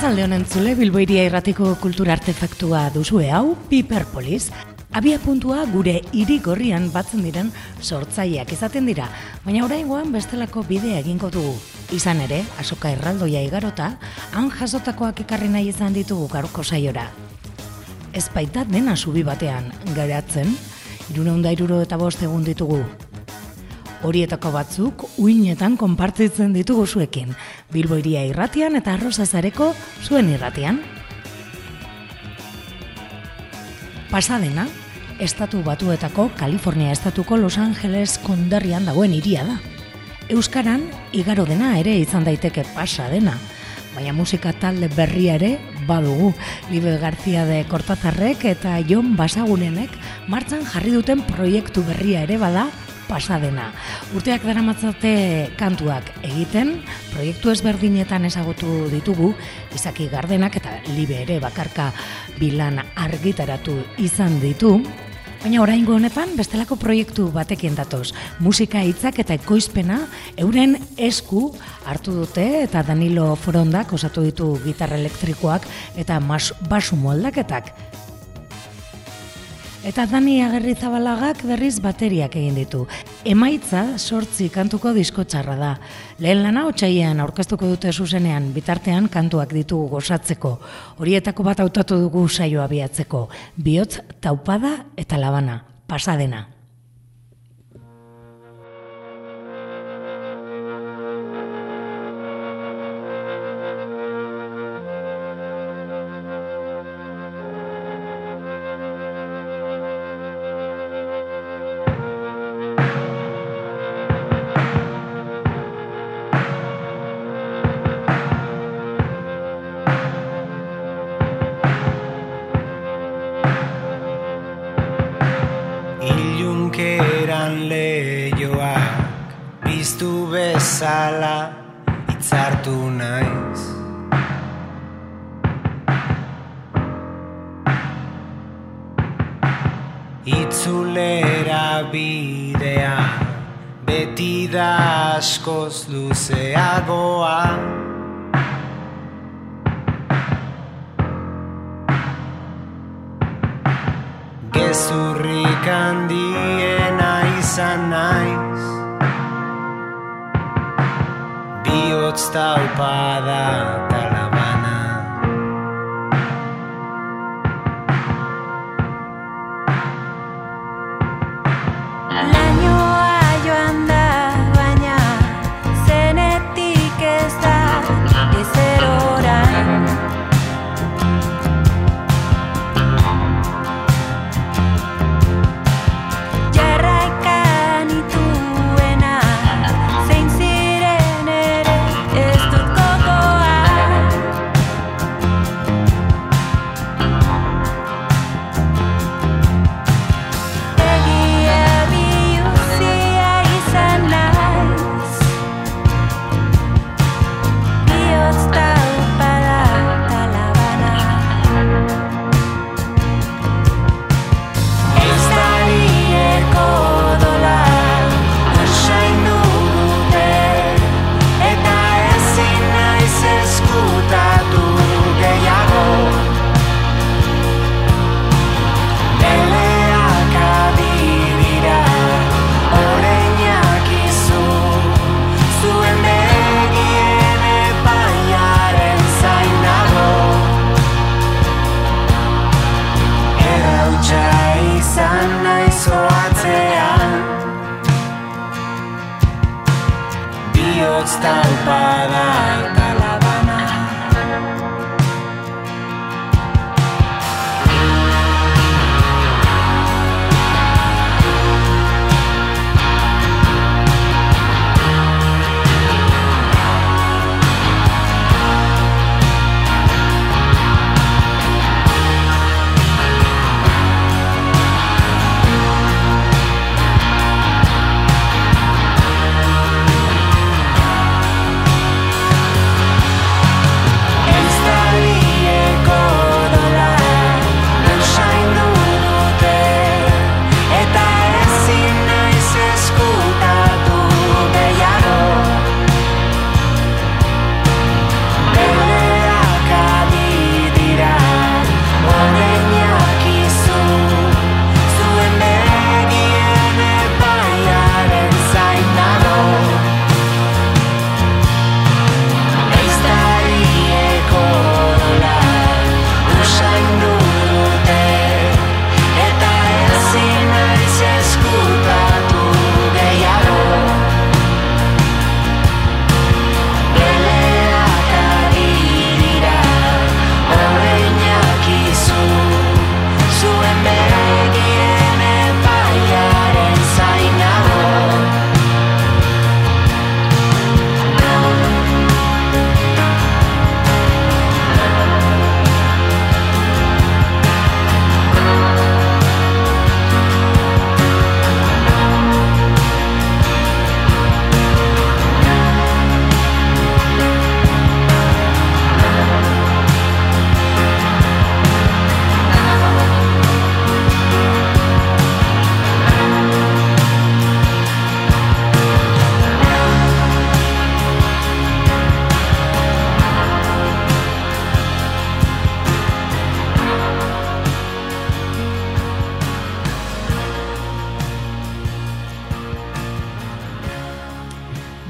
Arratxalde honen zule Bilboiria irratiko kultura artefaktua duzue hau Piperpolis. Abia puntua gure hiri gorrian batzen diren sortzaileak izaten dira, baina oraingoan bestelako bidea egingo dugu. Izan ere, asoka erraldoia igarota, han jasotakoak ekarri nahi izan ditugu gaurko saiora. Ez baita dena subi batean garatzen, iruneunda iruro eta bost egun ditugu horietako batzuk uinetan konpartitzen ditugu zuekin, Bilboiria irratian eta arrozazareko zuen irratian. Pasadena, estatu batuetako Kalifornia estatuko Los Angeles konderrian dagoen iria da. Euskaran, igaro dena ere izan daiteke pasadena, baina musika talde berria ere badugu. Libe Garzia de Kortazarrek eta Jon Basagunenek martzan jarri duten proiektu berria ere bada pasadena. Urteak dara matzate kantuak egiten, proiektu ezberdinetan ezagutu ditugu, izaki gardenak eta libe ere bakarka bilan argitaratu izan ditu, Baina oraingo honetan bestelako proiektu batekin datoz. Musika hitzak eta ekoizpena euren esku hartu dute eta Danilo Forondak osatu ditu gitarra elektrikoak eta mas, basu moldaketak Eta Dani Agerri Zabalagak berriz bateriak egin ditu. Emaitza sortzi kantuko disko txarra da. Lehen lana otxaian aurkeztuko dute zuzenean bitartean kantuak ditugu gozatzeko. Horietako bat hautatu dugu saioa biatzeko. Biotz, taupada eta labana. Pasadena.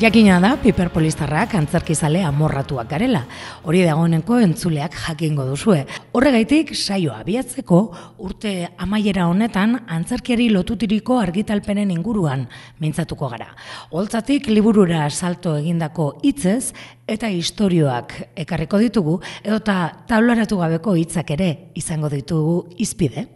Jakina da, piperpolistarrak antzerkizale amorratuak garela. Hori dagoeneko entzuleak jakingo duzue. Horregaitik, saioa abiatzeko, urte amaiera honetan, antzerkiari lotutiriko argitalpenen inguruan mintzatuko gara. Holtzatik, liburura salto egindako hitzez eta istorioak ekarriko ditugu, edota tablaratu gabeko hitzak ere izango ditugu izpide.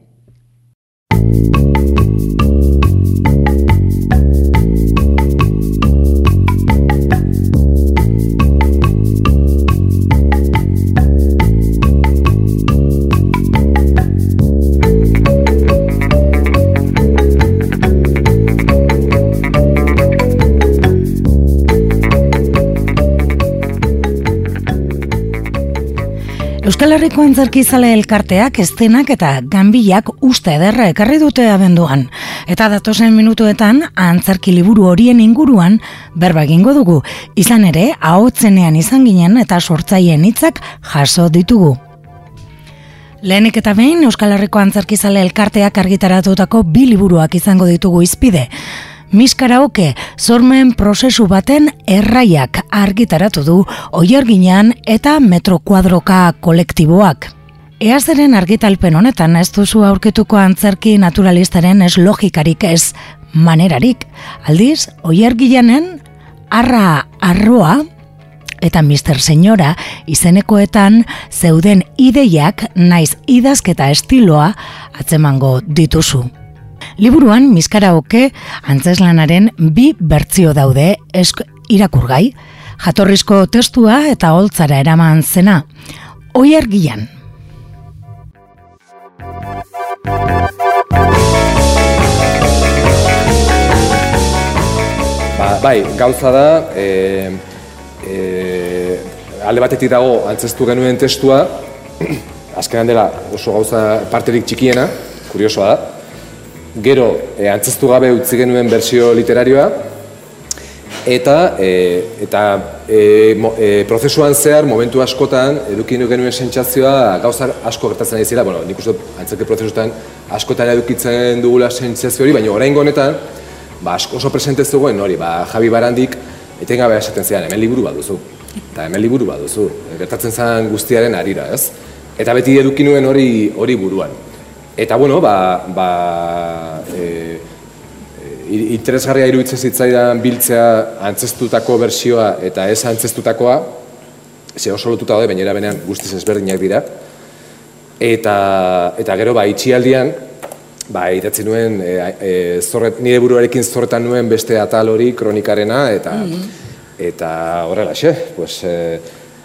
Herriko Antzerkizale elkarteak estenak eta ganbilak uste ederra ekarri dute abenduan. Eta datosen minutuetan antzerki liburu horien inguruan berba egingo dugu. Izan ere, ahotzenean izan ginen eta sortzaien hitzak jaso ditugu. Lehenik eta behin Euskal Herriko Antzerkizale elkarteak argitaratutako bi liburuak izango ditugu izpide. Miskaraoke, zormen prozesu baten erraiak argitaratu du oierginan eta metrokuadroka kolektiboak. Eazeren argitalpen honetan ez duzu aurkituko antzerki naturalistaren ez logikarik ez manerarik. Aldiz, oiergianen arra arroa eta Mr. Senyora izenekoetan zeuden ideiak naiz idazketa estiloa atzemango dituzu. Liburuan miskaraoke antzeslanaren bi bertzio daude esk irakurgai, jatorrizko testua eta holtzara eraman zena. Oi argian. Ba, bai, gauza da, e, e, alde batetik dago antzestu genuen testua, azkenan dela oso gauza parterik txikiena, kuriosoa da, gero e, antzeztu gabe utzi genuen bersio literarioa, eta e, eta e, mo, e, prozesuan zehar, momentu askotan, edukin genuen sentsazioa gauza asko gertatzen ari zela, bueno, nik uste antzeke prozesuetan askotan edukitzen dugula sentsazio hori, baina orain honetan, ba, asko oso presente zegoen hori, ba, Javi Barandik, etengabe esaten zean, hemen liburu bat duzu. Eta hemen liburu bat duzu, gertatzen zen guztiaren arira, ez? Eta beti edukinuen hori hori buruan. Eta bueno, ba, ba e, interesgarria iruditzen zitzaidan biltzea antzestutako bersioa eta ez antzestutakoa, ze oso lotuta daude, baina benean guztiz ezberdinak dira. Eta, eta gero, ba, itxialdian, ba, idatzi nuen, e, e, zorret, nire buruarekin zorretan nuen beste atal hori kronikarena, eta, mm eta horrelaxe, pues, e,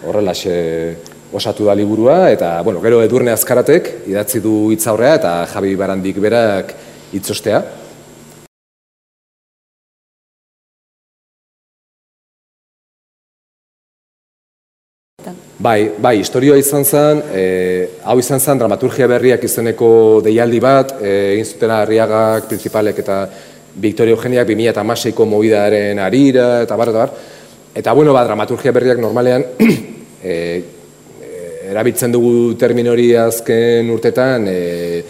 horrelaxe, osatu da liburua eta bueno, gero Edurne Azkaratek idatzi du hitzaurrea eta Javi Barandik berak hitzostea. Bai, bai, historioa izan zen, e, hau izan zen dramaturgia berriak izeneko deialdi bat, e, egin zutena Arriagak, Principalek eta Victoria Eugeniak 2006ko mobidaaren arira eta bar, eta bar. Eta bueno, ba, dramaturgia berriak normalean e, erabiltzen dugu termin hori azken urtetan, e,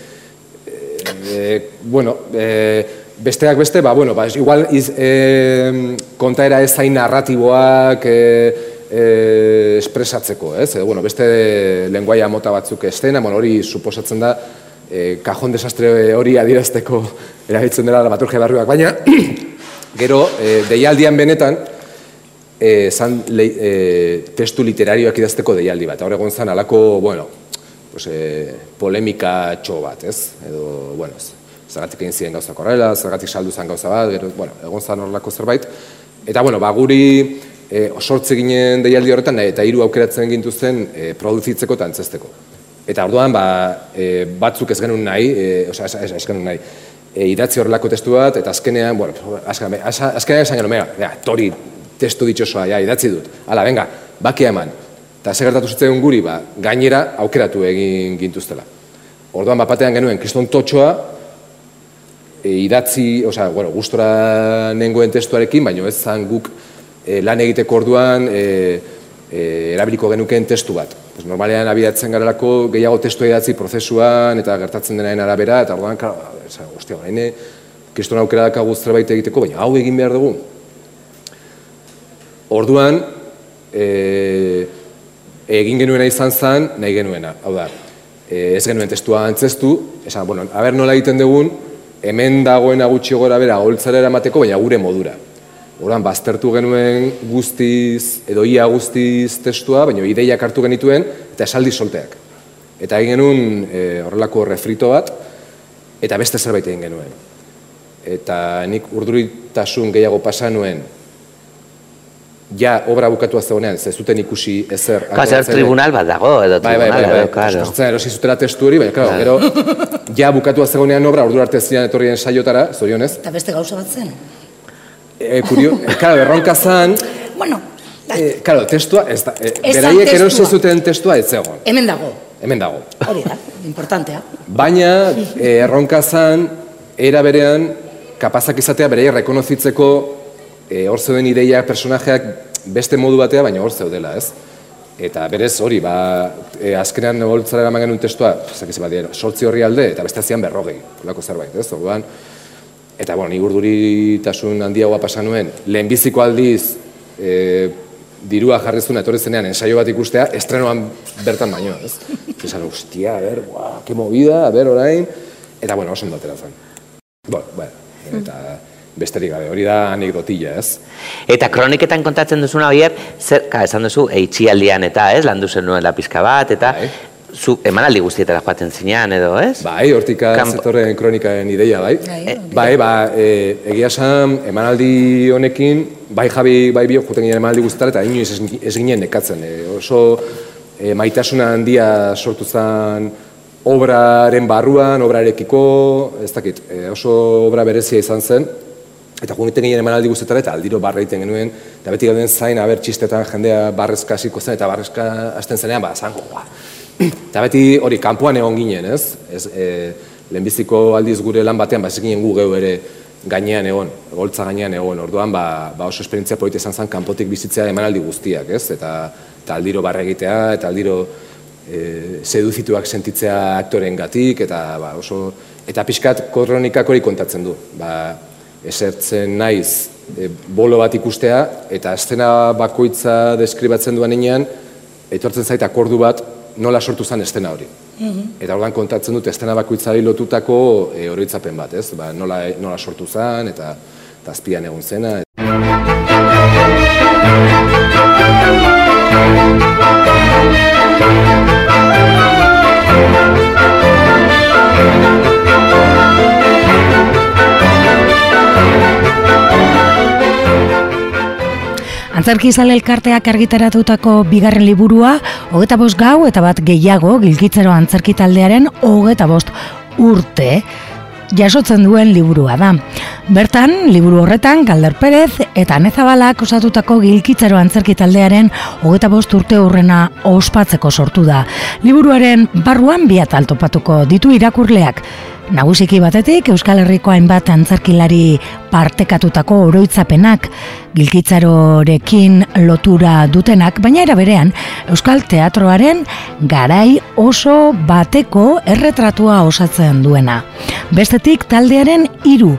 e, bueno, e, besteak beste, ba, bueno, ba, igual iz, e, kontaera ez zain narratiboak e, e, espresatzeko, ez? E, bueno, beste lenguaia mota batzuk estena, bueno, hori suposatzen da, e, kajon desastre hori adirazteko erabiltzen dela dramaturgia barruak, baina, gero, e, deialdian benetan, e, zan e, testu literarioak idazteko deialdi bat. Hor egon zan alako, bueno, pues, e, polemika txo bat, ez? Edo, bueno, ez, zergatik egin ziren gauza korrela, zergatik saldu zen gauza bat, gero, bueno, egon zan horrelako zerbait. Eta, bueno, ba, guri e, osortze ginen deialdi horretan, eta hiru aukeratzen gintu zen e, produzitzeko eta antzesteko. Eta orduan, ba, e, batzuk ez genuen nahi, e, oza, ez, ez genuen nahi, e, idatzi horrelako testu bat, eta azkenean, bueno, azkenean, azkenean esan genuen, mega, tori, testu ditxosoa, ja, idatzi dut. Hala, venga, bakia eman. Eta ze gertatu zitzen guri, ba, gainera aukeratu egin gintuztela. Orduan, bapatean genuen, kriston totxoa, e, idatzi, osea, bueno, gustora nengoen testuarekin, baina ez zan guk e, lan egiteko orduan e, e, erabiliko genuken testu bat. Pues, normalean abidatzen garelako gehiago testu idatzi prozesuan eta gertatzen denaren arabera, eta orduan, klar, ostia, kriston aukera dakagu zerbait egiteko, baina hau egin behar dugu, Orduan, e, egin genuena izan zen, nahi genuena. Hau da, e, ez genuen testua antzestu, esan, bueno, haber nola egiten dugun, hemen dagoena gutxi gora bera holtzara eramateko, baina gure modura. Orduan, baztertu genuen guztiz, edo ia guztiz testua, baina ideiak hartu genituen, eta esaldi solteak. Eta egin genuen e, horrelako refrito bat, eta beste zerbait egin genuen. Eta nik urduritasun gehiago pasa nuen, ja obra bukatu zegoenean, ez zuten ikusi ezer. Kazer tribunal bat dago, edo bai, bai, bai, tribunal, bai, bai, claro. Erosi zutela testu hori, baina, claro, gero, ja bukatu zegoenean obra, ordu arte ziren etorrien saiotara, zorionez. Eta beste gauza bat zen. E, kurio, e, claro, erronka zan, Bueno, da, e, claro, testua, ez da, e, beraiek erosi zuten testua ez zegoen, hemen dago. hemen dago. Hori da, importantea. Baina, e, erronka zan, era berean, kapazak izatea beraiek rekonozitzeko e, hor zeuden ideia personajeak beste modu batea, baina hor zeudela, ez? Eta berez hori, ba, e, azkenean holtzara eraman genuen testua, zakiz bat dira, sortzi horri alde, eta beste zian berrogei, holako zerbait, ez? Orduan, eta, bueno, ni urduritasun handiagoa pasa nuen, lehenbiziko aldiz, e, dirua jarri zuen etorri zenean ensaio bat ikustea, estrenoan bertan baino, ez? Esan, hostia, a ber, buah, ke movida, a ber, orain, eta, bueno, oso ondo atera zen. Bueno, bueno, eta besterik gabe, hori da anekdotilla, ez? Eta kroniketan kontatzen duzuna horiek, zer, ka, esan duzu, eitxialdian eta, ez, landu zen nuela pizka bat, eta Bai. zu emanaldi guztietara joaten zinean, edo, ez? Bai, hortika Kamp- zetorren kronikaen ideia, bai. Bai, Eh, hori. bai, ba, e, egia esan, emanaldi honekin, bai Javi, bai bio, juten ginen emanaldi guztietara, eta inoiz ez, ez ginen nekatzen. E, oso e, maitasuna handia sortu zen obraren barruan, obrarekiko, ez dakit, e, oso obra berezia izan zen, Eta juniten ginen emanaldi guztetara eta aldiro barra egiten genuen, eta beti gauden zain, aber txistetan jendea barrezka hasiko zen, eta barrezka hasten zenean, ba, zango, ba. Eta beti hori, kanpoan egon ginen, ez? ez e, lehenbiziko aldiz gure lan batean, ba, ginen gu geu ere gainean egon, goltza gainean egon, orduan, ba, ba oso esperientzia polita izan zen kanpotik bizitzea emanaldi guztiak, ez? Eta, eta aldiro barra egitea, eta aldiro e, seduzituak sentitzea aktoren gatik, eta ba, oso, eta pixkat kronikak hori kontatzen du. Ba, esertzen naiz e, bolo bat ikustea, eta estena bakoitza deskribatzen duan enean, etortzen zait akordu bat nola sortu zen estena hori. Eta orduan kontatzen dut estena bakoitzari lotutako e, oroitzapen bat, ez? Ba, nola, nola sortu zen, eta, eta azpian egon zena. Antzerki izale elkarteak argitaratutako bigarren liburua, hogeta bost gau eta bat gehiago gilkitzero antzerki taldearen hogeta bost urte jasotzen duen liburua da. Bertan, liburu horretan, Galder Perez eta Anezabalak osatutako gilkitzero antzerki taldearen hogeta bost urte horrena ospatzeko sortu da. Liburuaren barruan bi atal topatuko ditu irakurleak. Nagusiki batetik Euskal Herriko hainbat antzerkilari partekatutako oroitzapenak, gilkitzarorekin lotura dutenak, baina era berean Euskal Teatroaren garai oso bateko erretratua osatzen duena. Bestetik taldearen hiru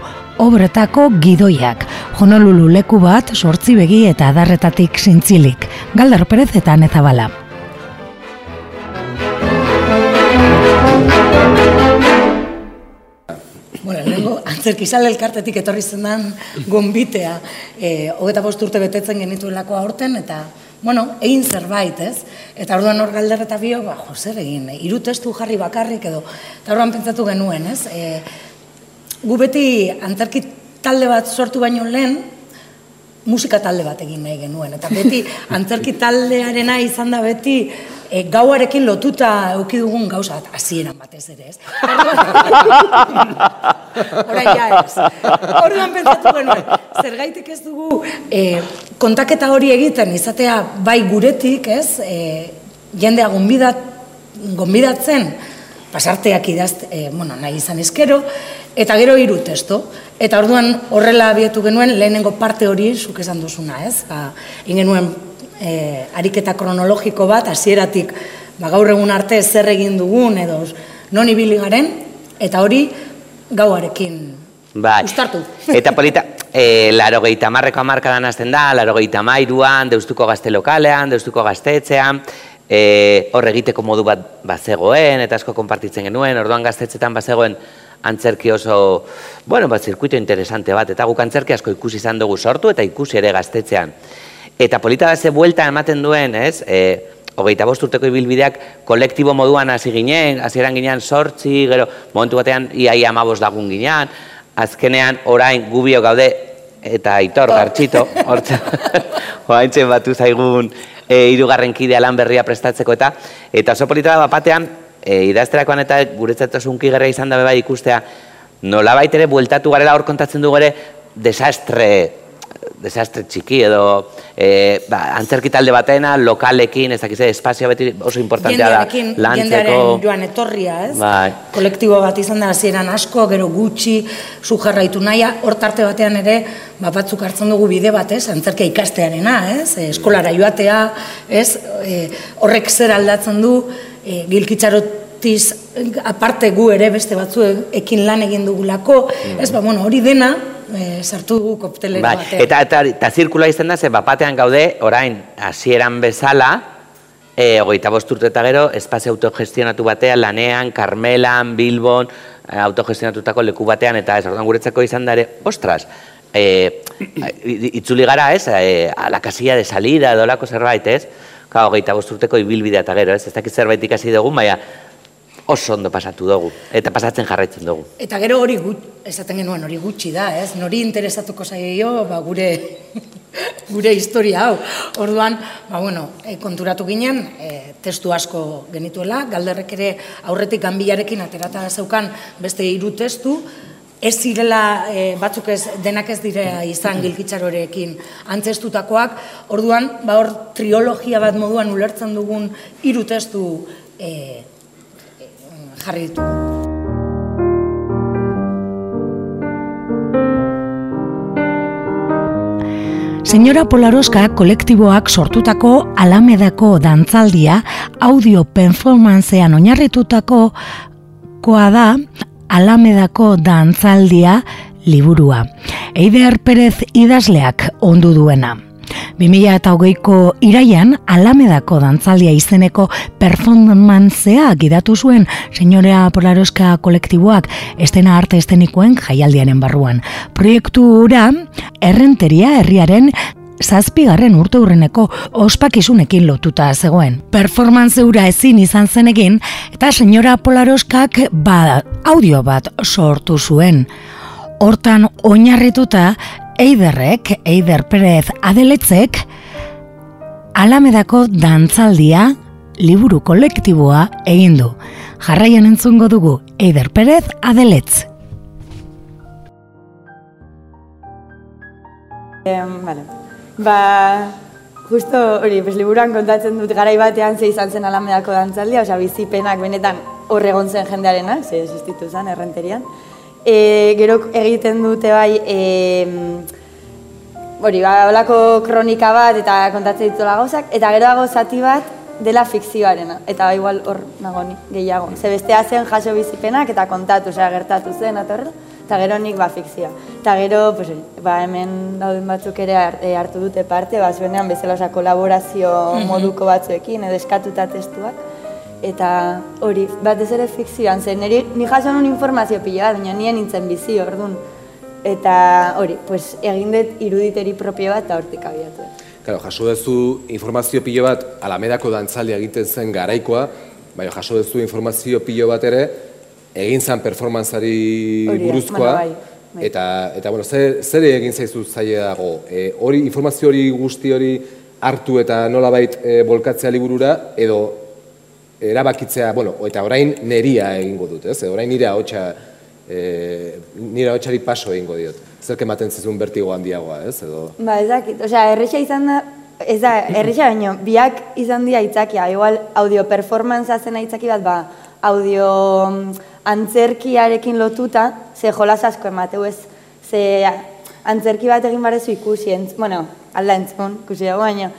obretako gidoiak, Honolulu leku bat, sortzi begi eta adarretatik zintzilik, Galdar Perez eta Anezabala. Bueno, lehenko antzerkizale elkartetik etorri zendan gonbitea, e, hogeta bost urte betetzen genituelako aurten, eta, bueno, egin zerbait, ez? Eta orduan hor galder eta bio, ba, jo, egin, e, hiru testu jarri bakarrik edo, eta orduan pentsatu genuen, ez? E, gu beti antzerki talde bat sortu baino lehen, musika talde bat egin nahi genuen. Eta beti antzerki taldearena izan da beti e, gauarekin lotuta euki dugun gauza hasieran batez ere, ez? Orain ja ez. Orduan pentsatu genuen, zergaitik ez dugu e, kontaketa hori egiten izatea bai guretik, ez? E, jendea gonbidat, gonbidatzen, pasarteak idaz, e, bueno, nahi izan eskero, eta gero hiru testo. Eta orduan horrela abietu genuen lehenengo parte hori zuk esan duzuna, ez? Ba, egin genuen e, ariketa kronologiko bat, hasieratik ba, gaur egun arte zer egin dugun edo non ibili garen, eta hori gauarekin Bai. Uztartu. Eta polita, E, laro gehieta marreko amarkadan azten da, laro gehieta mairuan, deustuko gazte lokalean, deustuko gaztetzean, e, hor egiteko modu bat bazegoen, eta asko konpartitzen genuen, orduan gaztetzetan bazegoen antzerki oso, bueno, bat zirkuito interesante bat, eta guk antzerki asko ikusi izan dugu sortu, eta ikusi ere gaztetzean. Eta polita da ze buelta ematen duen, ez? E, hogeita bosturteko ibilbideak kolektibo moduan hasi ginen, hasieran ginean sortzi, gero momentu batean iaia amabos lagun ginean, azkenean orain gubio gaude eta aitor gartxito, hortza, hoaintzen batu zaigun e, irugarren kidea lan berria prestatzeko eta eta oso polita da batean, e, idazterakoan eta guretzat oso gerra izan da bai ikustea, nola baitere bueltatu garela hor kontatzen du gure desastre desastre txiki edo e, ba, antzerki talde batena, lokalekin, ez dakize, espazio beti oso importantea da. Lantzeko... Jendearen joan etorria, ez? Bai. Kolektibo bat izan da, hasieran asko, gero gutxi, zu jarraitu naia, hortarte batean ere, ba, batzuk hartzen dugu bide bat, ez? Antzerkia ikastearena, ez? Eskolara joatea, ez? E, horrek zer aldatzen du, e, gilkitzarotiz aparte gu ere beste batzuekin lan egin dugulako, mm. ez? Ba, bueno, hori dena, e, sartu dugu koptelero bai, batean. Eta, eta, eta zirkula izan da, ze bapatean gaude, orain, hasieran bezala, e, ogeita bosturte eta gero, espazio autogestionatu batean, lanean, Carmelan, Bilbon, e, autogestionatutako leku batean, eta ez, ordan guretzako izan dare, ostras, e, itzuli gara, ez, e, a la casilla de salida, dolako zerbait, ez, Ka, hogeita bosturteko ibilbidea eta gero, ez, ez dakit zerbait ikasi dugu, baina oso ondo pasatu dugu, eta pasatzen jarraitzen dugu. Eta gero hori gut, esaten genuen hori gutxi da, ez? Nori interesatuko zaio, ba, gure, gure historia hau. Orduan, ba, bueno, e, konturatu ginen, e, testu asko genituela, galderrek ere aurretik ganbilarekin aterata zeukan beste hiru testu, ez zirela e, batzuk ez denak ez dire izan gilkitzarorekin antzestutakoak, orduan, ba, hor triologia bat moduan ulertzen dugun hiru testu e, jarri ditu. Señora Polaroska kolektiboak sortutako alamedako dantzaldia audio performancean oinarritutako koa da alamedako dantzaldia liburua. Eider Perez idazleak ondu duena. 2000 eta hogeiko iraian alamedako dantzaldia izeneko performantzea gidatu zuen senyorea polaroska kolektiboak estena arte estenikoen jaialdianen barruan. Proiektu ura errenteria herriaren zazpigarren urte hurreneko ospakizunekin lotuta zegoen. Performance ura ezin izan zenegin eta senyora Polaroskak ba audio bat sortu zuen. Hortan oinarrituta Eiderrek, Eider Perez Adeletzek, Alamedako dantzaldia liburu kolektiboa egin du. Jarraian entzungo dugu Eider Perez Adeletz. vale. Ba, justo hori, pues, liburuan kontatzen dut garai batean ze izan zen Alamedako dantzaldia, osea bizipenak benetan horregon zen jendearena, ze existitu zen errenterian. E, gero egiten dute bai, e, hori, ba, olako kronika bat eta kontatzen dituela gauzak, eta gero dago zati bat dela fikzioarena, eta ba, igual hor nago ni, gehiago. Ze bestea zen jaso bizipenak eta kontatu, osea, gertatu zen, eta eta gero nik ba fikzioa. Eta gero, pues, ba, hemen dauden batzuk ere e, hartu dute parte, ba, zuenean bezala, osea, kolaborazio moduko batzuekin, edo eskatuta testuak eta hori, batez ere fikzioan zen, niri, ni jaso nun informazio pila bat, baina nien nintzen bizi, orduan. Eta hori, pues, egin dut iruditeri propio bat eta hortik abiatu. Claro, jaso duzu informazio pilo bat alamedako dantzaldia egiten zen garaikoa, baina jaso duzu informazio pilo bat ere, egin zen performanzari buruzkoa, bai, bai. eta, eta bueno, zer, zer egin zaizu zaila dago? E, hori, informazio hori guzti hori hartu eta nolabait e, bolkatzea liburura, edo erabakitzea, bueno, eta orain neria egingo dut, ez? Orain nire ahotsa e, nire ahotsari paso egingo diot. Zer ematen zizun bertigo handiagoa, ez? Edo Ba, ez dakit. Osea, erresa izan da Ez da, erresa baino, biak izan dira aitzakia, igual audio performance zen aitzaki bat, ba, audio mm, antzerkiarekin lotuta, ze jolas asko emateu ez, ze antzerki bat egin barezu ikusi, entz, bueno, alda entzun, ikusi dago, baina,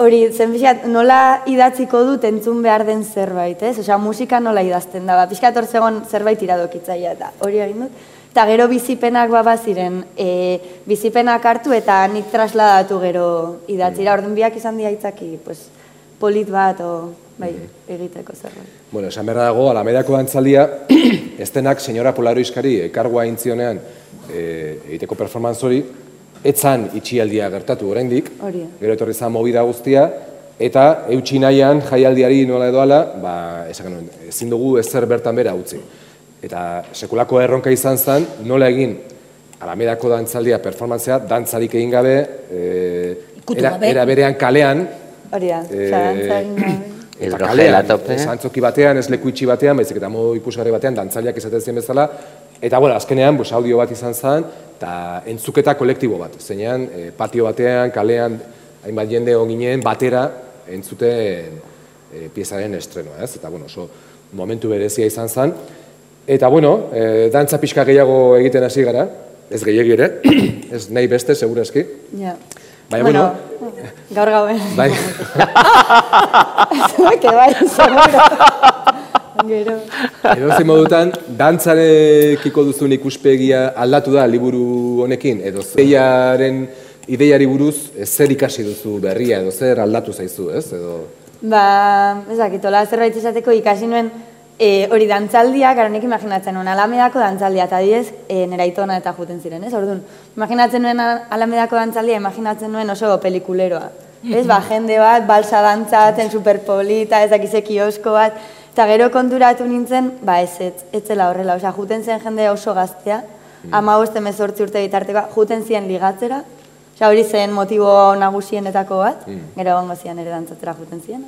hori, zen nola idatziko dut entzun behar den zerbait, ez? Osea, musika nola idazten da, ba, pixkat hor zegoen zerbait iradokitzaia, eta hori egin dut. Eta gero bizipenak baba ziren, e, bizipenak hartu eta nik trasladatu gero idatzira, orduan biak izan diaitzaki, pues, polit bat, o, bai, egiteko zerbait. Bueno, esan berra dago, alamedako dantzaldia, estenak senyora Polaro Iskari ekargoa intzionean e, egiteko performance hori, etzan itxialdia gertatu oraindik, Hori. gero etorri zan movida guztia, eta eutxi nahian jaialdiari nola edoala, ba, esaken nuen, ezin dugu ezer bertan bera utzi. Eta sekulako erronka izan zen, nola egin alamedako dantzaldia performantzea, dantzarik egin gabe, e, era, era berean kalean, Hori da, Eh, Hidrogela kalean, tope. ez antzoki batean, ez leku itxi batean, baizik eta modu ikusgarri batean, dantzaliak izaten zien bezala, eta bueno, azkenean, bus, audio bat izan zen, eta entzuketa kolektibo bat, zeinean, e, patio batean, kalean, hainbat jende onginen, batera, entzuten e, piezaren estrenoa, ez? Eta, bueno, oso momentu berezia izan zen. Eta, bueno, e, dantza pixka gehiago egiten hasi gara, ez gehiagi ere, ez nahi beste, segurazki. Ja. Baina, bueno, gaur gauen. bai, Zuek bai, seguro. Gero. Edo zein modutan, dantzarekiko duzun ikuspegia aldatu da liburu honekin, edo zeiaren ideiari buruz eh, zer ikasi duzu berria, edo zer aldatu zaizu, ez? Edo... Ba, ez dakit, hola zerbait izateko ikasi nuen e, hori dantzaldiak, gara nik imaginatzen nuen, alamedako dantzaldia, eta adibidez, e, nera itona eta juten ziren, ez? Orduan, imaginatzen nuen alamedako dantzaldia, imaginatzen nuen oso pelikuleroa. Ez, ba, jende bat, balsa dantzatzen, superpolita, ez dakize kiosko bat, eta gero konturatu nintzen, ba, ez, ez, ez zela horrela, osea, juten zen jende oso gaztea, ama boste mezortzi urte bitartekoa, juten ziren ligatzera, osea, hori zen motibo nagusienetako bat, gero egongo zian ere dantzatzera juten ziren.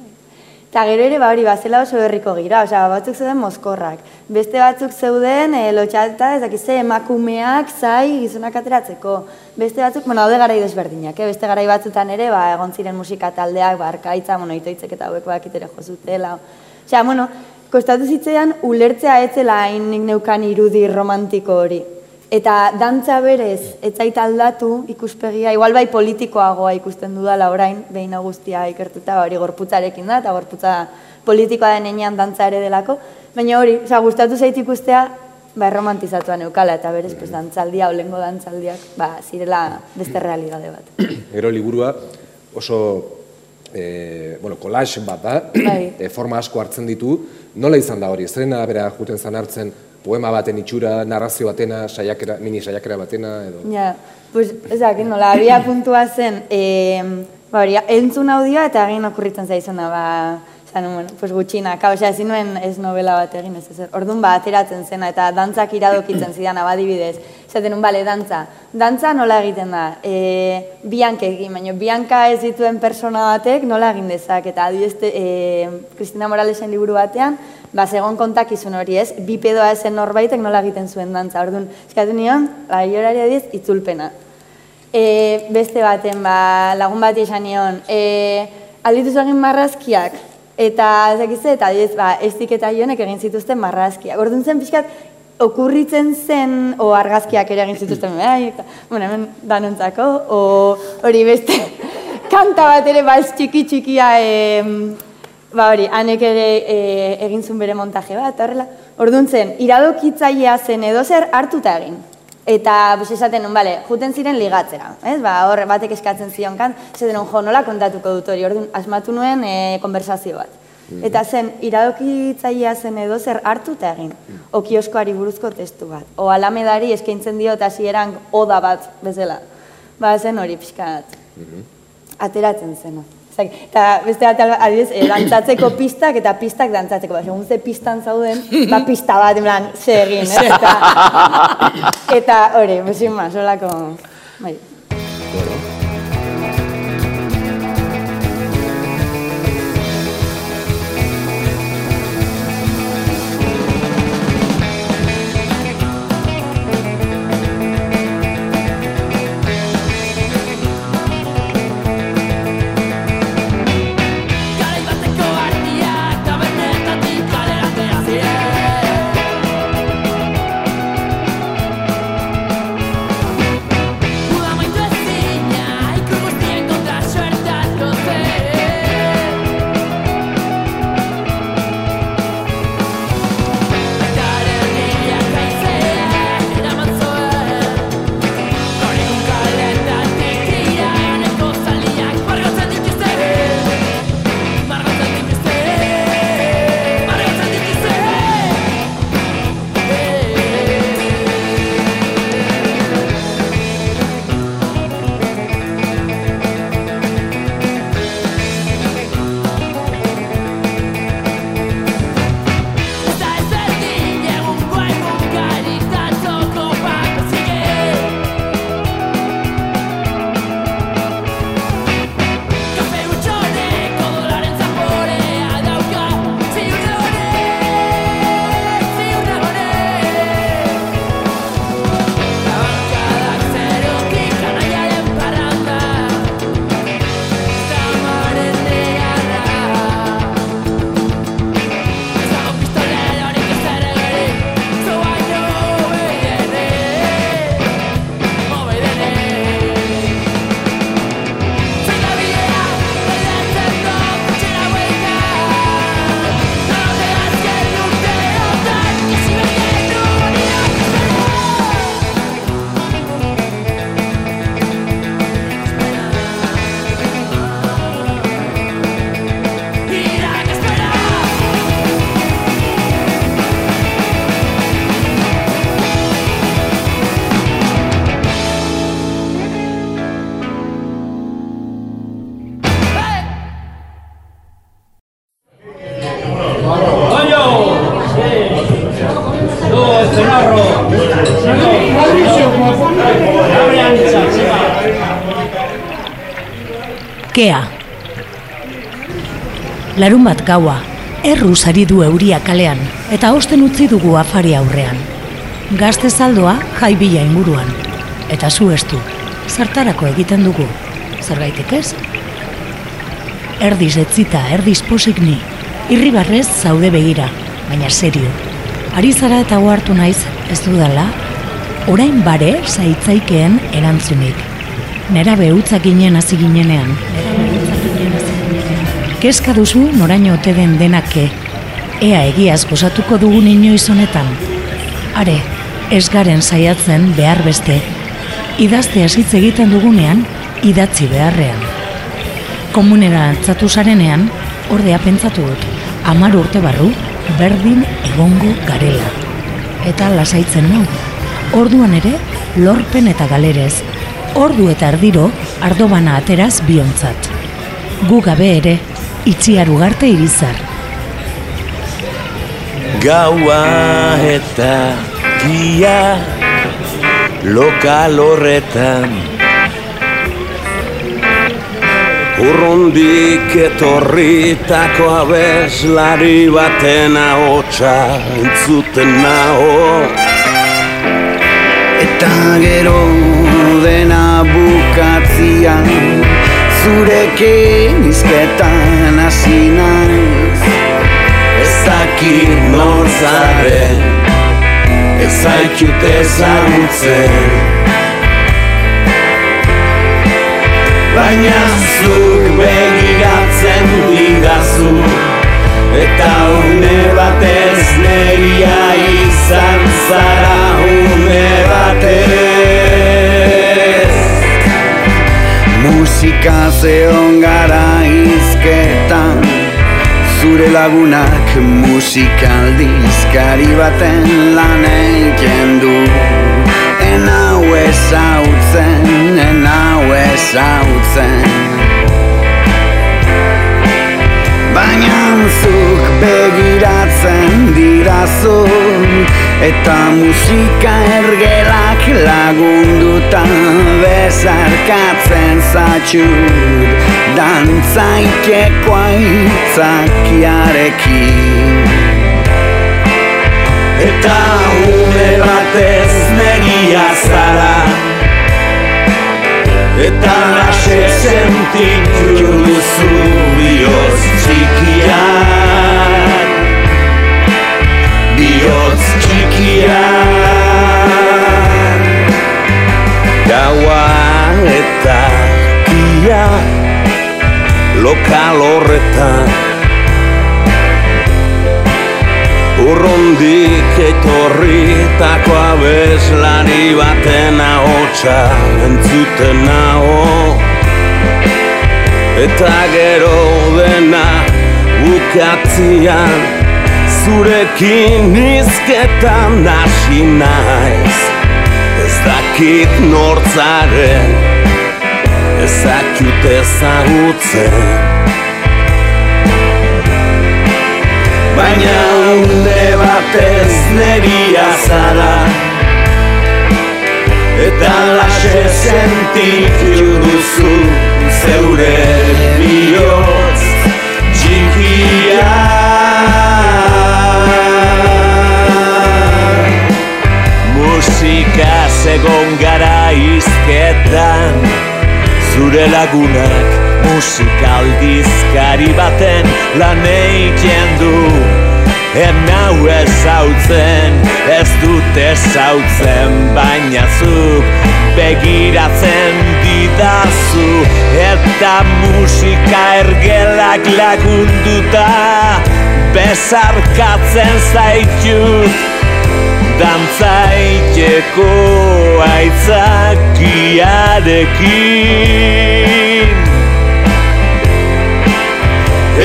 Eta gero ere, ba, hori, bazela oso herriko gira, osea, batzuk zeuden mozkorrak. Beste batzuk zeuden, e, lotxalta, ez dakize, emakumeak, zai, gizonak ateratzeko. Beste batzuk, bueno, daude garai desberdinak, eh? beste garai batzutan ere, ba, egon ziren musika taldeak, ba, arkaitza, bueno, itoitzek eta hauek bakitere jozutela. Osea, bueno, kostatu zitzaidan ulertzea etzela hain neukan irudi romantiko hori. Eta dantza berez, etzait aldatu ikuspegia, igual bai politikoagoa ikusten dudala orain, behin guztia ikertuta, hori gorputzarekin da, eta gorputza politikoa den enean dantza ere delako, baina hori, osea, gustatu zait ikustea, ba, romantizatuan eukala, eta berez, pues, dantzaldia, olengo dantzaldiak, ba, zirela beste realidade bat. Gero liburua oso e, bueno, collage bat da, Bai. e, forma asko hartzen ditu. Nola izan da hori? Zerena bera juten zan hartzen poema baten itxura, narrazio batena, saiakera, mini saiakera batena, edo... Ja, pues, ez dakit, nola, abia puntua zen, e, ba, hori, entzun audioa eta egin okurritzen zaizuna, ba, zan, bueno, pues gutxinaka, osea, ezin nuen ez novela bat egin, ez ezer. Orduan, ba, ateratzen zena, eta dantzak iradokitzen zidan, abadibidez. Zaten, nun, bale, dantza. Dantza nola egiten da? E, bianke egin, baina bianka ez dituen persona batek nola egin dezak, eta adibidez, e, Cristina Moralesen liburu batean, ba, segon kontakizun hori ez, bi pedoa esen norbaitek nola egiten zuen dantza. Orduan, eskatu nion, ba, adiz, itzulpena. E, beste baten, ba, lagun bat esan nion, e, alditu egin marrazkiak, eta ez dakize, eta adiz, ba, estik eta jonek egin zituzten marrazkiak. Orduan zen pixkat, okurritzen zen, o argazkiak ere egin zituzten, bai, bueno, hemen danontzako, o hori beste, kanta bat ere, bals txiki txikia, em, Ba hori, hanek ere e, egin zuen bere montaje bat, horrela. Orduan zen, iradokitzailea zen edo zer hartuta egin. Eta, bus, esaten nun, bale, juten ziren ligatzera, ez? Ba, horre batek eskatzen zion kan, esaten nun, jo, nola kontatuko dut hori, orduan, asmatu nuen e, konversazio bat. Eta zen, iradokitzailea zen edo zer hartuta egin, o kioskoari buruzko testu bat. O alamedari eskaintzen dio eta hasieran oda bat bezala. Ba, zen hori pixkat, ateratzen zena. Zak, eta beste bat, adibidez, e, dantzatzeko pistak eta pistak dantzatzeko. Ba, segun ze pistan zauden, ba, pista bat, en plan, ze egin, ez? Eta, eta hori, besin ma, solako, bai. Garai Kea. Larun bat gaua, erruz ari du euria kalean, eta osten utzi dugu afari aurrean. Gazte zaldoa jai bila inguruan, eta zu estu, zertarako egiten dugu, zergaitik ez? Erdiz etzita, erdiz posik ni, irribarrez zaude begira, baina serio. Ari zara eta ohartu naiz, ez dudala, orain bare zaitzaikeen erantzunik. Nera behutzak ginen hasi ginenean. Kezka duzu noraino ote den denake. Ea egiaz gozatuko dugun inoiz honetan. Are, ez garen saiatzen behar beste. Idazte hitz egiten dugunean, idatzi beharrean. Komunera altzatu zarenean, ordea pentsatu dut, amar urte barru, berdin egongo garela. Eta lasaitzen nau. Orduan ere, lorpen eta galerez. Ordu eta erdiro, ardobana ateraz biontzat. Gu gabe ere, itziar ugarte irizar. Gaua eta dia lokal horretan Urrundik etorritako abeslari baten ahotsa entzuten naho Eta gero bukatzian Zurekin izketan hasi naiz. Ezakit norzaren Ez zaitut ezagutzen. Baina zuk begiratzen didazu Eta une batez neria izan zara une batez Musika zeon gara izketan Zure lagunak musikaldizkari baten lan egiten du En hau ezautzen, en hau ezautzen. Baina zuk begiratzen dirazu Eta musika ergelak lagunduta bezarkatzen zatxut Dantzaikeko aitzakiarekin. Eta ume batez negia zara. Eta lase sentitu duzu bihotz txikiak Bihotz txikiak Gaua eta kia lokal horretan. Urrundik etorritako abeslari baten ahotsa entzuten naho Eta gero dena bukatzian Zurekin izketan hasi naiz. Ez dakit nortzaren Ez dakit ezagutzen. Baina unde batez neria zara. Eta lase sentitu duzu zeure bihotz. Txikia Segon gara izketan Zure lagunak musikaldizkari baten lan egiten du En hau ezautzen, ez dut ezautzen Baina zuk begiratzen didazu. Eta musika ergelak lagunduta Bezarkatzen zaitut Dantzaiteko aitzakiarekin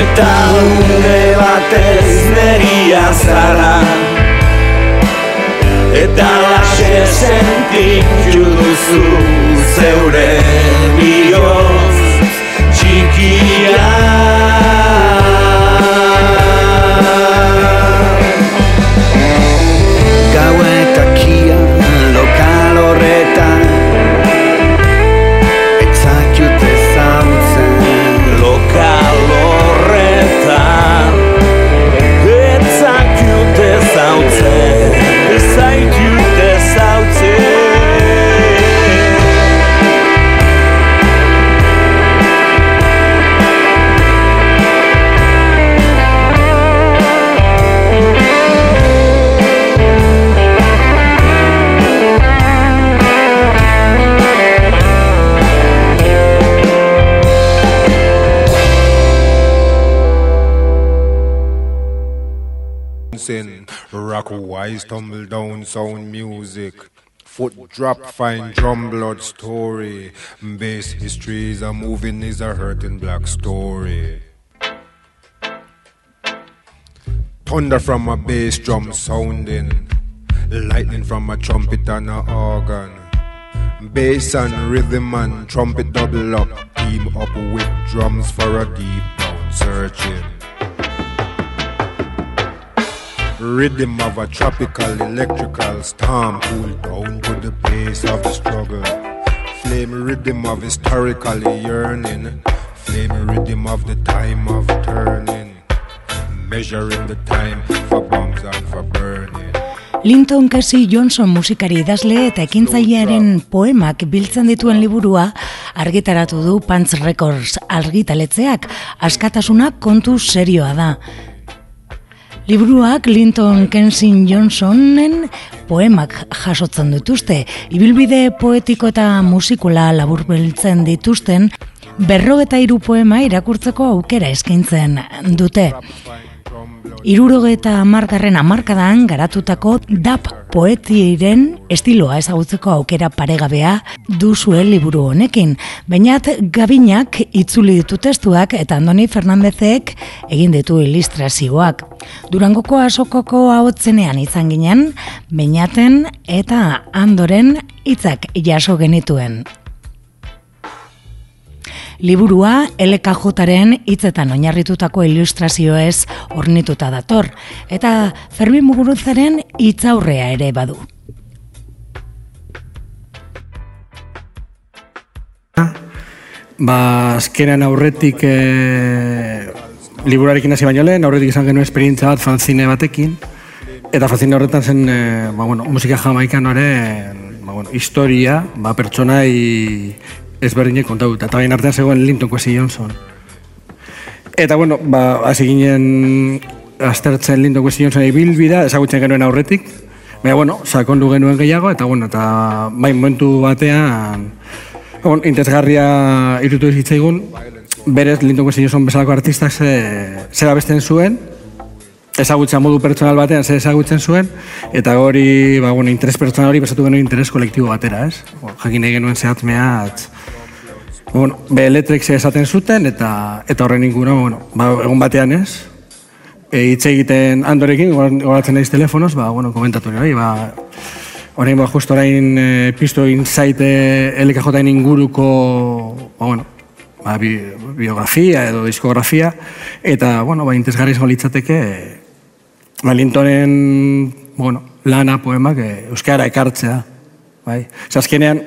Eta une batez neria zara. Eta lase sentitu duzu zeure bihotz txikia Wise, tumble down, sound music. Foot drop, fine drum blood story. Bass history is a moving, is a hurting black story. Thunder from a bass drum sounding. Lightning from a trumpet and a organ. Bass and rhythm and trumpet double up. Team up with drums for a deep down searching. Rhythm of a tropical electrical storm cool down to the pace of the struggle. Flame rhythm of historical yearning. Flame rhythm of the time of turning. Measuring the time for bombs and for burning. Linton Casey Johnson musikari idazle eta ekintzailearen poemak biltzen dituen liburua argitaratu du Pants Records argitaletzeak askatasuna kontu serioa da. Liburuak Linton Kensin Johnsonen poemak jasotzen dituzte, ibilbide poetiko eta musikula laburbiltzen dituzten berrogeta hiru poema irakurtzeko aukera eskaintzen dute. Irurogeta amargarren amarkadan garatutako dap poetiren estiloa ezagutzeko aukera paregabea duzue liburu honekin. Bainat gabinak itzuli ditu testuak eta Andoni Fernandezek egin ditu ilustrazioak. Durangoko asokoko ahotzenean izan ginen, bainaten eta andoren hitzak jaso genituen. Liburua LKJaren hitzetan oinarritutako ilustrazioez ornituta dator, eta Fermin Muguruzaren hitzaurrea ere badu. Ba, azkenean aurretik e, liburarekin hasi baino lehen, aurretik izan genuen esperientzia bat fanzine batekin, eta fanzine horretan zen, e, ba, bueno, musika jamaikan ore, ba, bueno, historia, ba, pertsonai ezberdinek kontatu, eta bain artean zegoen Linton Kwesi Johnson. Eta, bueno, ba, hasi ginen aztertzen Linton Kwesi Johnson ibilbida, ezagutzen genuen aurretik, baina, bueno, sakondu genuen gehiago, eta, bueno, eta bain momentu batean, bon, interesgarria irutu zitzaigun, berez Linton Kwesi Johnson bezalako artistak ze, zera besten zuen, ezagutzen modu pertsonal batean zer ezagutzen zuen, eta hori, ba, bueno, interes pertsonal hori besatu genuen interes kolektibo batera, ez? Bo, jakin nahi genuen zehatmea, bueno, be elektrik esaten zuten, eta eta horren inguna, bueno, ba, egun batean ez, e, hitz egiten handorekin, goratzen naiz telefonoz, ba, bueno, komentatu nire, ba, orain, ba, justo orain e, piztu egin zaite LKJ inguruko, ba, bueno, ba, bi, biografia edo diskografia, eta, bueno, ba, interesgarri izango litzateke, ba, Lintonen, bueno, lana poemak e, euskara ekartzea, bai. Zazkenean,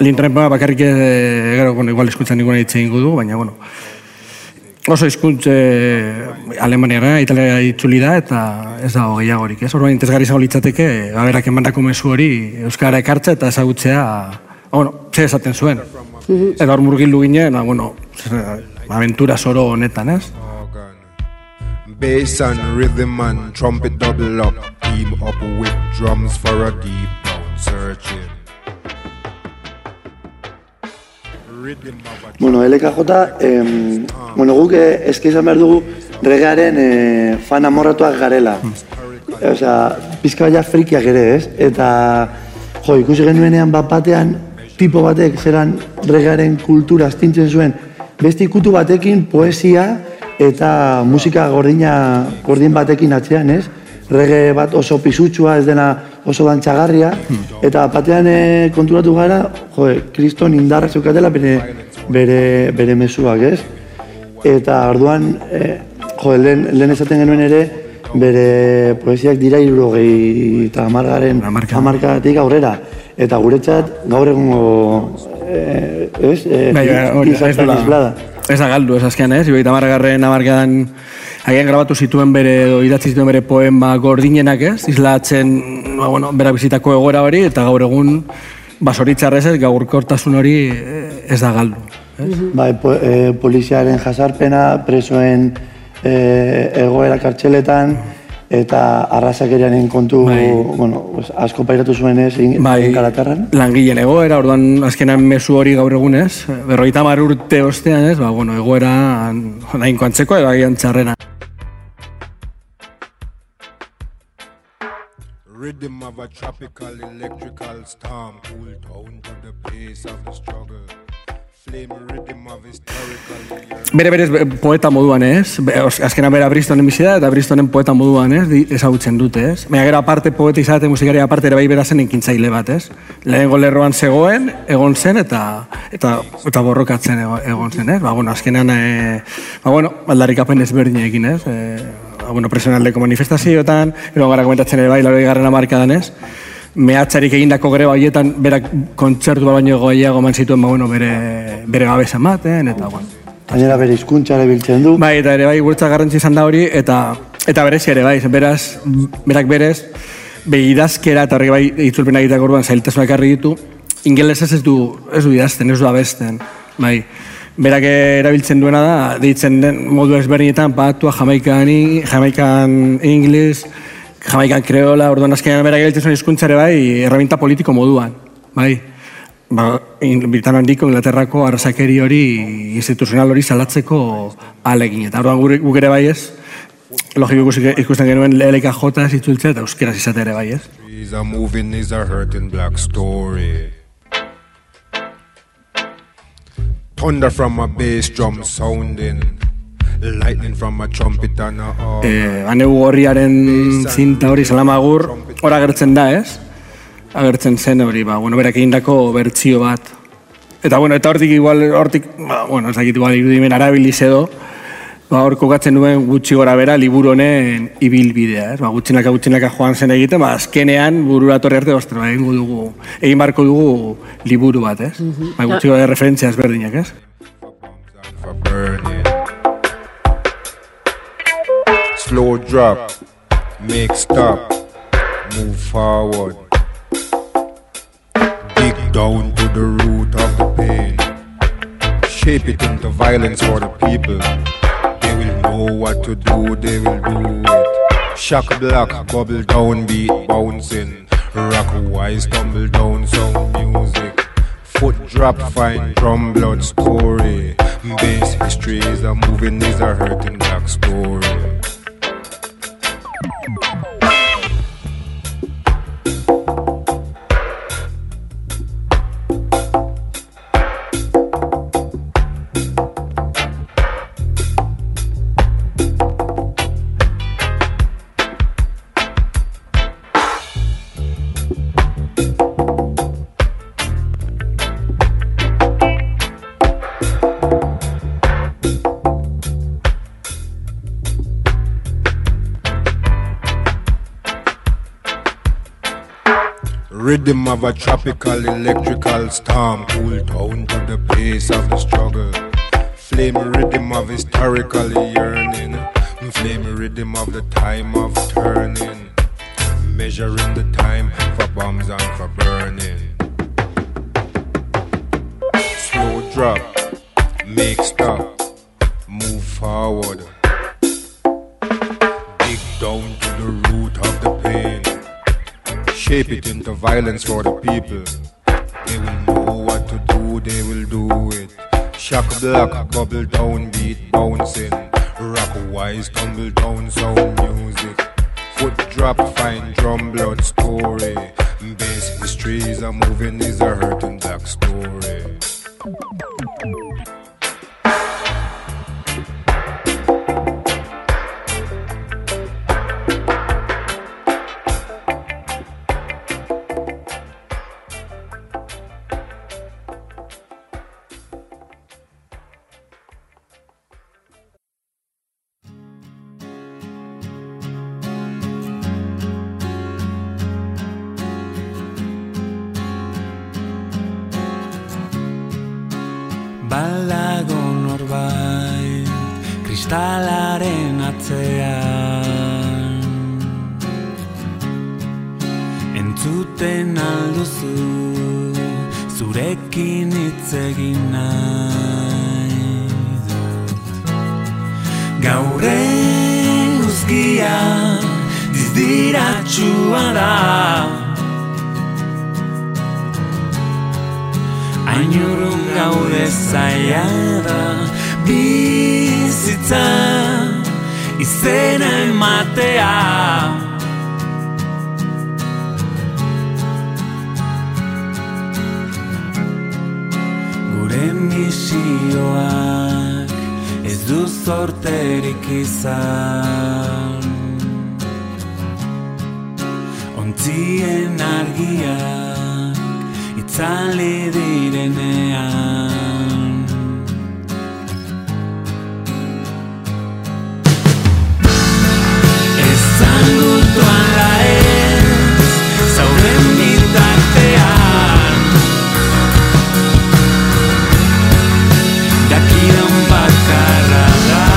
Lintonen poema bakarrik, e, gero, bueno, igual eskutzen ninguna hitz egingo du, baina, bueno, oso hizkuntz e, alemaniara, italiara itzuli da, eta ez dago gehiagorik, ez? Orduan, interesgarri izango litzateke, ba, berak emandako mezu hori euskara ekartzea eta ezagutzea, bueno, zer esaten zuen. Eta hor murgildu ginen, ba, bueno, aventura zoro honetan, ez? Bass and rhythm and trumpet double up. Team up with drums for a deep down searching. Bueno, LKJ, em, bueno, guk eh, eski izan behar dugu regearen eh, fan amorratuak garela. Osea, pizka baina frikiak ere, ez? Eta, jo, ikusi genuenean bat batean, tipo batek zeran regearen kultura astintzen zuen, beste ikutu batekin poesia eta musika gordina, gordin batekin atzean, ez? Rege bat oso pisutsua, ez dena oso dantxagarria, eta batean eh, konturatu gara, jo, kriston indarra zeukatela bere, bere, bere mezuak, ez? Eta orduan, e, jo, lehen, lehen esaten genuen ere, bere poesiak dira irurogei eta amargaren amarkadatik aurrera. Eta guretzat gaur egungo, e, ez? E, Bai, hori, ez dela-. Ez da galdu, ez azkean, ez? Ibeita margarren amarkadan haien grabatu zituen bere, edo idatzi zituen bere poema gordinenak, ez? Islatzen, ba, bueno, bera bizitako egoera hori, eta gaur egun, basoritzarrez ez, gaurkortasun hori eh, ez da galdu. Bai, po, e, poliziaren jasarpena, presoen e, egoera kartxeletan, eta arrazakerianen kontu, bueno, pues, asko pairatu zuen ez, Bai, langileen egoera, orduan azkenan mezu hori gaur egunez, berroita mar urte ostean ez, ba, bueno, egoera nahiko antzeko edo agian txarrena. Rhythm of a tropical electrical storm, cool down to the pace of the struggle. Bere berez be- poeta moduan ez, azkenan bera Bristonen bizi da, eta Bristonen poeta moduan ez, ezagutzen dute ez. Baina gero aparte poeta izate musikari aparte ere bai bera zen ekintzaile bat ez. Lehenengo lerroan zegoen, egon zen, eta eta, eta borrokatzen ego- egon zen ez. Ba, bueno, azkenean, e, ba, bueno, aldarrikapen ezberdinekin ez. E, ba, bueno, presionaldeko manifestazioetan, gero gara komentatzen ere bai, laro garren amarkadan ez. Mehatxarik egindako greba horietan berak kontzertu baino goiago eman zituen ba, bueno, bere, bere gabeza ematen, eta bueno. Gainera bere hizkuntza ere biltzen du. Bai, eta ere bai, guretzat garrantzi izan da hori, eta eta berezi ere bai, beraz, berak berez, begidazkera eta horrek bai itzulpena egiteko orduan zailtasunak ekarri ditu, ingelesez ez du, ez du idazten, ez du abesten, bai. Berak erabiltzen duena da, deitzen den modu ezberdinetan, patua, jamaikan, i- jamaikan inglis, jamaikan kreola, orduan azkenean berak erabiltzen zuen hizkuntza ere bai, erraminta politiko moduan, bai. Ba, in, Britan handiko Inglaterrako arrasakeri hori instituzional hori salatzeko alegin. Eta orduan gure, guk ere bai ez, logiko ikusten genuen LKJ ez itzultzea eta euskeraz izatea ere bai ez. Trees are moving is a hurting black story. Thunder from a bass drum sounding. E, aneu gorriaren zinta hori salamagur, hor agertzen da ez? Agertzen zen hori, ba, bueno, berak egindako bertsio bat. Eta bueno, eta hortik igual, hortik, ba, bueno, ez dakit igual irudimen arabiliz edo, ba, hor kokatzen duen gutxi gora bera liburu honen ibilbidea, ez? Ba, gutxinaka gutxinaka joan zen egiten, ba, azkenean burura torri arte, ostra, ba, egingo dugu, egin barko dugu liburu bat, ez? Ba, gutxi gora referentzia ezberdinak, ez? Slow drop, make stop, move forward. Dig down to the root of the pain. Shape it into violence for the people. They will know what to do, they will do it. Shock block, bubble down, beat bouncing. Rock wise, tumble down, sound music. Foot drop, fine drum blood story. Bass history is a moving, is a hurting black story. Rhythm of a tropical electrical storm, cool down to the pace of the struggle. Flame rhythm of historical yearning, flame rhythm of the time of turning, measuring the time for bombs and for burning. Slow drop, make violence for the people. They will know what to do, they will do it. Shock block, bubble down, beat bouncing. Rock wise, tumble down, sound music. Foot drop, fine drum blood story. Bass history is a moving, is a hurting black story. Balago norbait kristalaren atzean. Entzuten alduzu zurekin hitz egin nahi. Dut Gaur eguzkia dizdiratsua da gaude zaila da bizitza izena ematea. Gure misioak ez du zorterik izan. Ontzien argiak itzali direnean. Ezan dut ala ez zauden bitartean. Dakidan bakarra da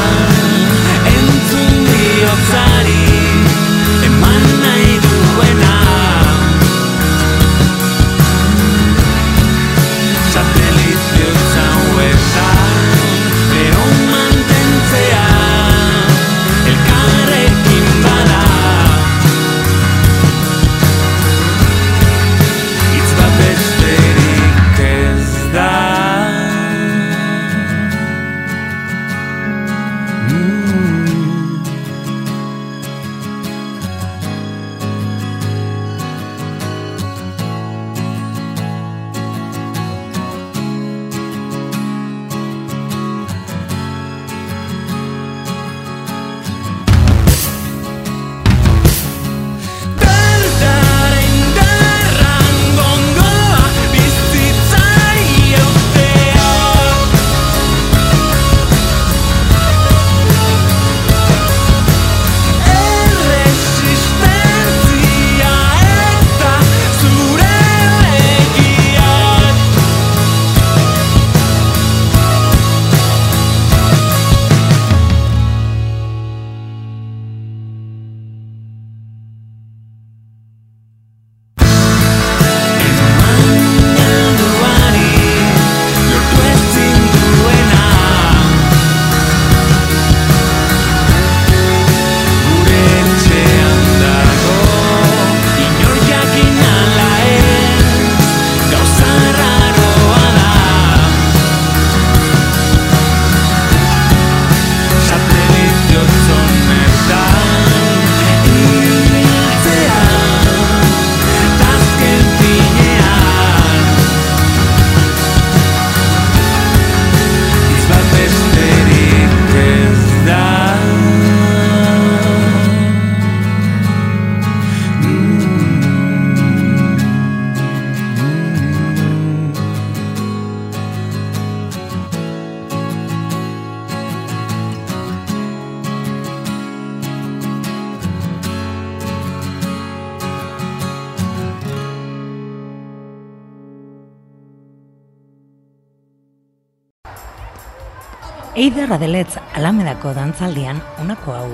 Eider Adeletz Alamedako dantzaldian honako hau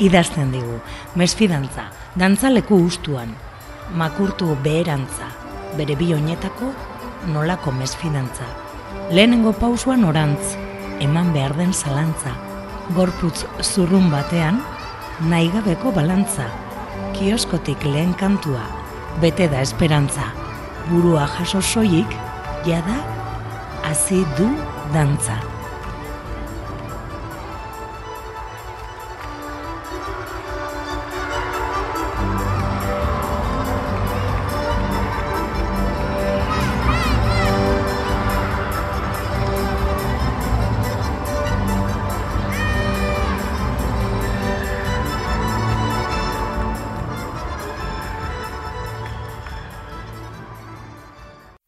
idazten digu. Mesfidantza, dantzaleku ustuan, makurtu beherantza, bere bi oinetako nolako mesfidantza. Lehenengo pausuan orantz, eman behar den zalantza, gorputz zurrun batean, naigabeko balantza, kioskotik lehen kantua, bete da esperantza, burua jaso soilik, jada, hasi du dantza.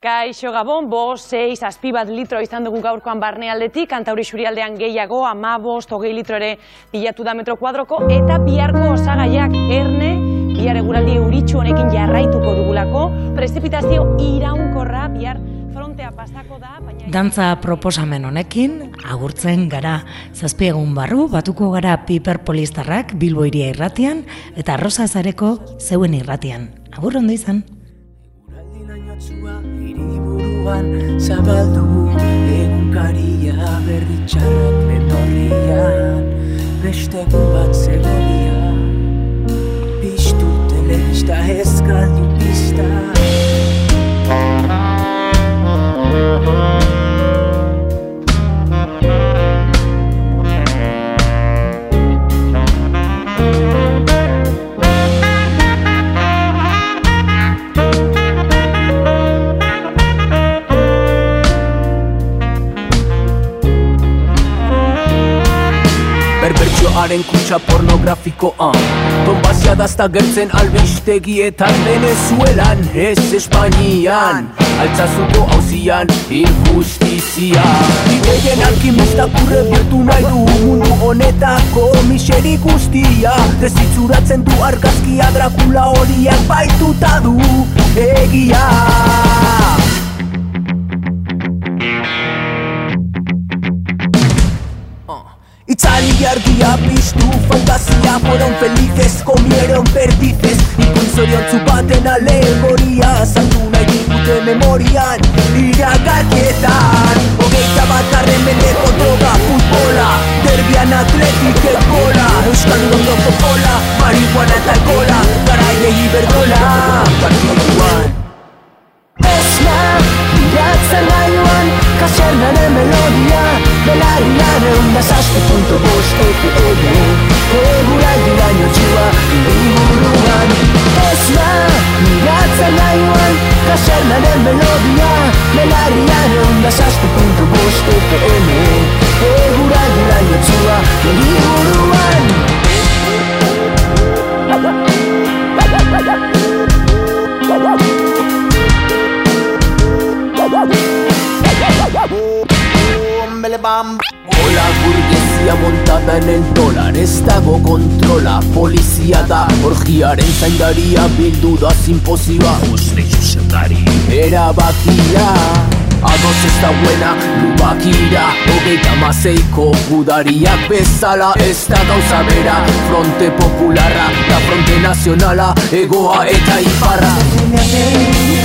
Kaixo Gabon, bo, 6, azpi bat litro izan dugu gaurkoan barnealdetik, kantauri xurialdean gehiago, ama bost, hogei litro ere bilatu da metro kuadroko, eta biharko osagaiak erne, bihar eguraldi euritxu honekin jarraituko dugulako, prezipitazio iraunkorra bihar frontea pasako da, baina... Dantza proposamen honekin, agurtzen gara, zazpi egun barru, batuko gara piperpolistarrak Bilbo iria irratian, eta Rosa Zareko zeuen irratian. Agur ondo izan. Buruan zabaldu egunkaria berritxarrak memorian beste egun bat zegoia piztu telebista ez galdu pista Estudioaren kutsa pornografiko ah. Donbazia dazta gertzen albistegietan Venezuelan, ez Espainian. Altzazuko hauzian injustizia Ideien alkimista kurre bihurtu nahi du Mundu honetako miseri guztia. Dezitzuratzen du argazkia Dracula horiak baituta du Egia Itzali argia piztu fantasia Fueron felices, comieron perdices. Ikun zoriontzu baten alegoria Zantu nahi digute memorian Iragarkietan zaindaria Bildu da simpoziba Uste zuzendari Erabakia Ados ez da buena lubakira. Hogeita maseiko gudariak bezala Ez da gauza bera. Fronte popularra da fronte nazionala Egoa eta iparra.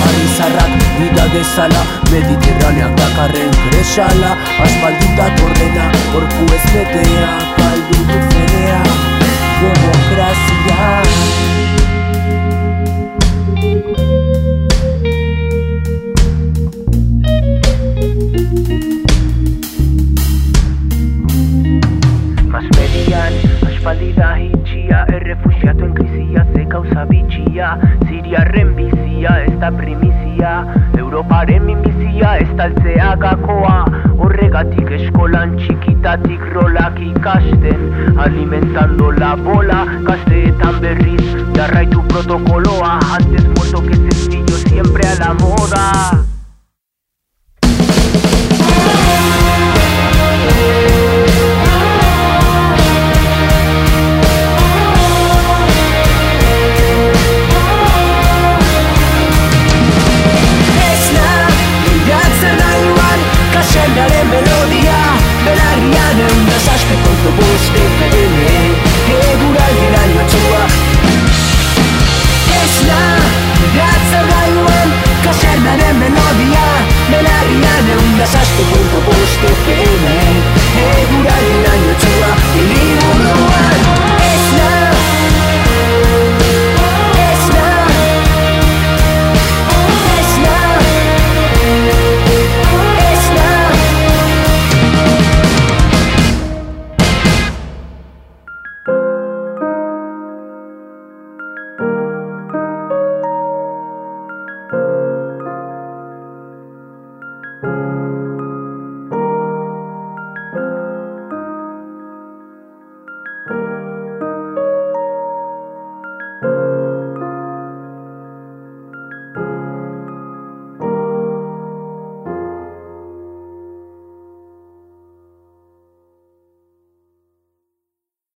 Arizarrak bida dezala Mediterraneak dakarren kresala. Aspalditak ordena Gorpu ez betea Kaldu du fedea Demokrazia krizia, ze kauza bitxia Siriarren bizia, ez da primizia Europaren minbizia, ez taltzea gakoa. Horregatik eskolan txikitatik rolak ikasten Alimentando la bola, gazteetan berriz Jarraitu protokoloa, antes muerto que sencillo, siempre a la moda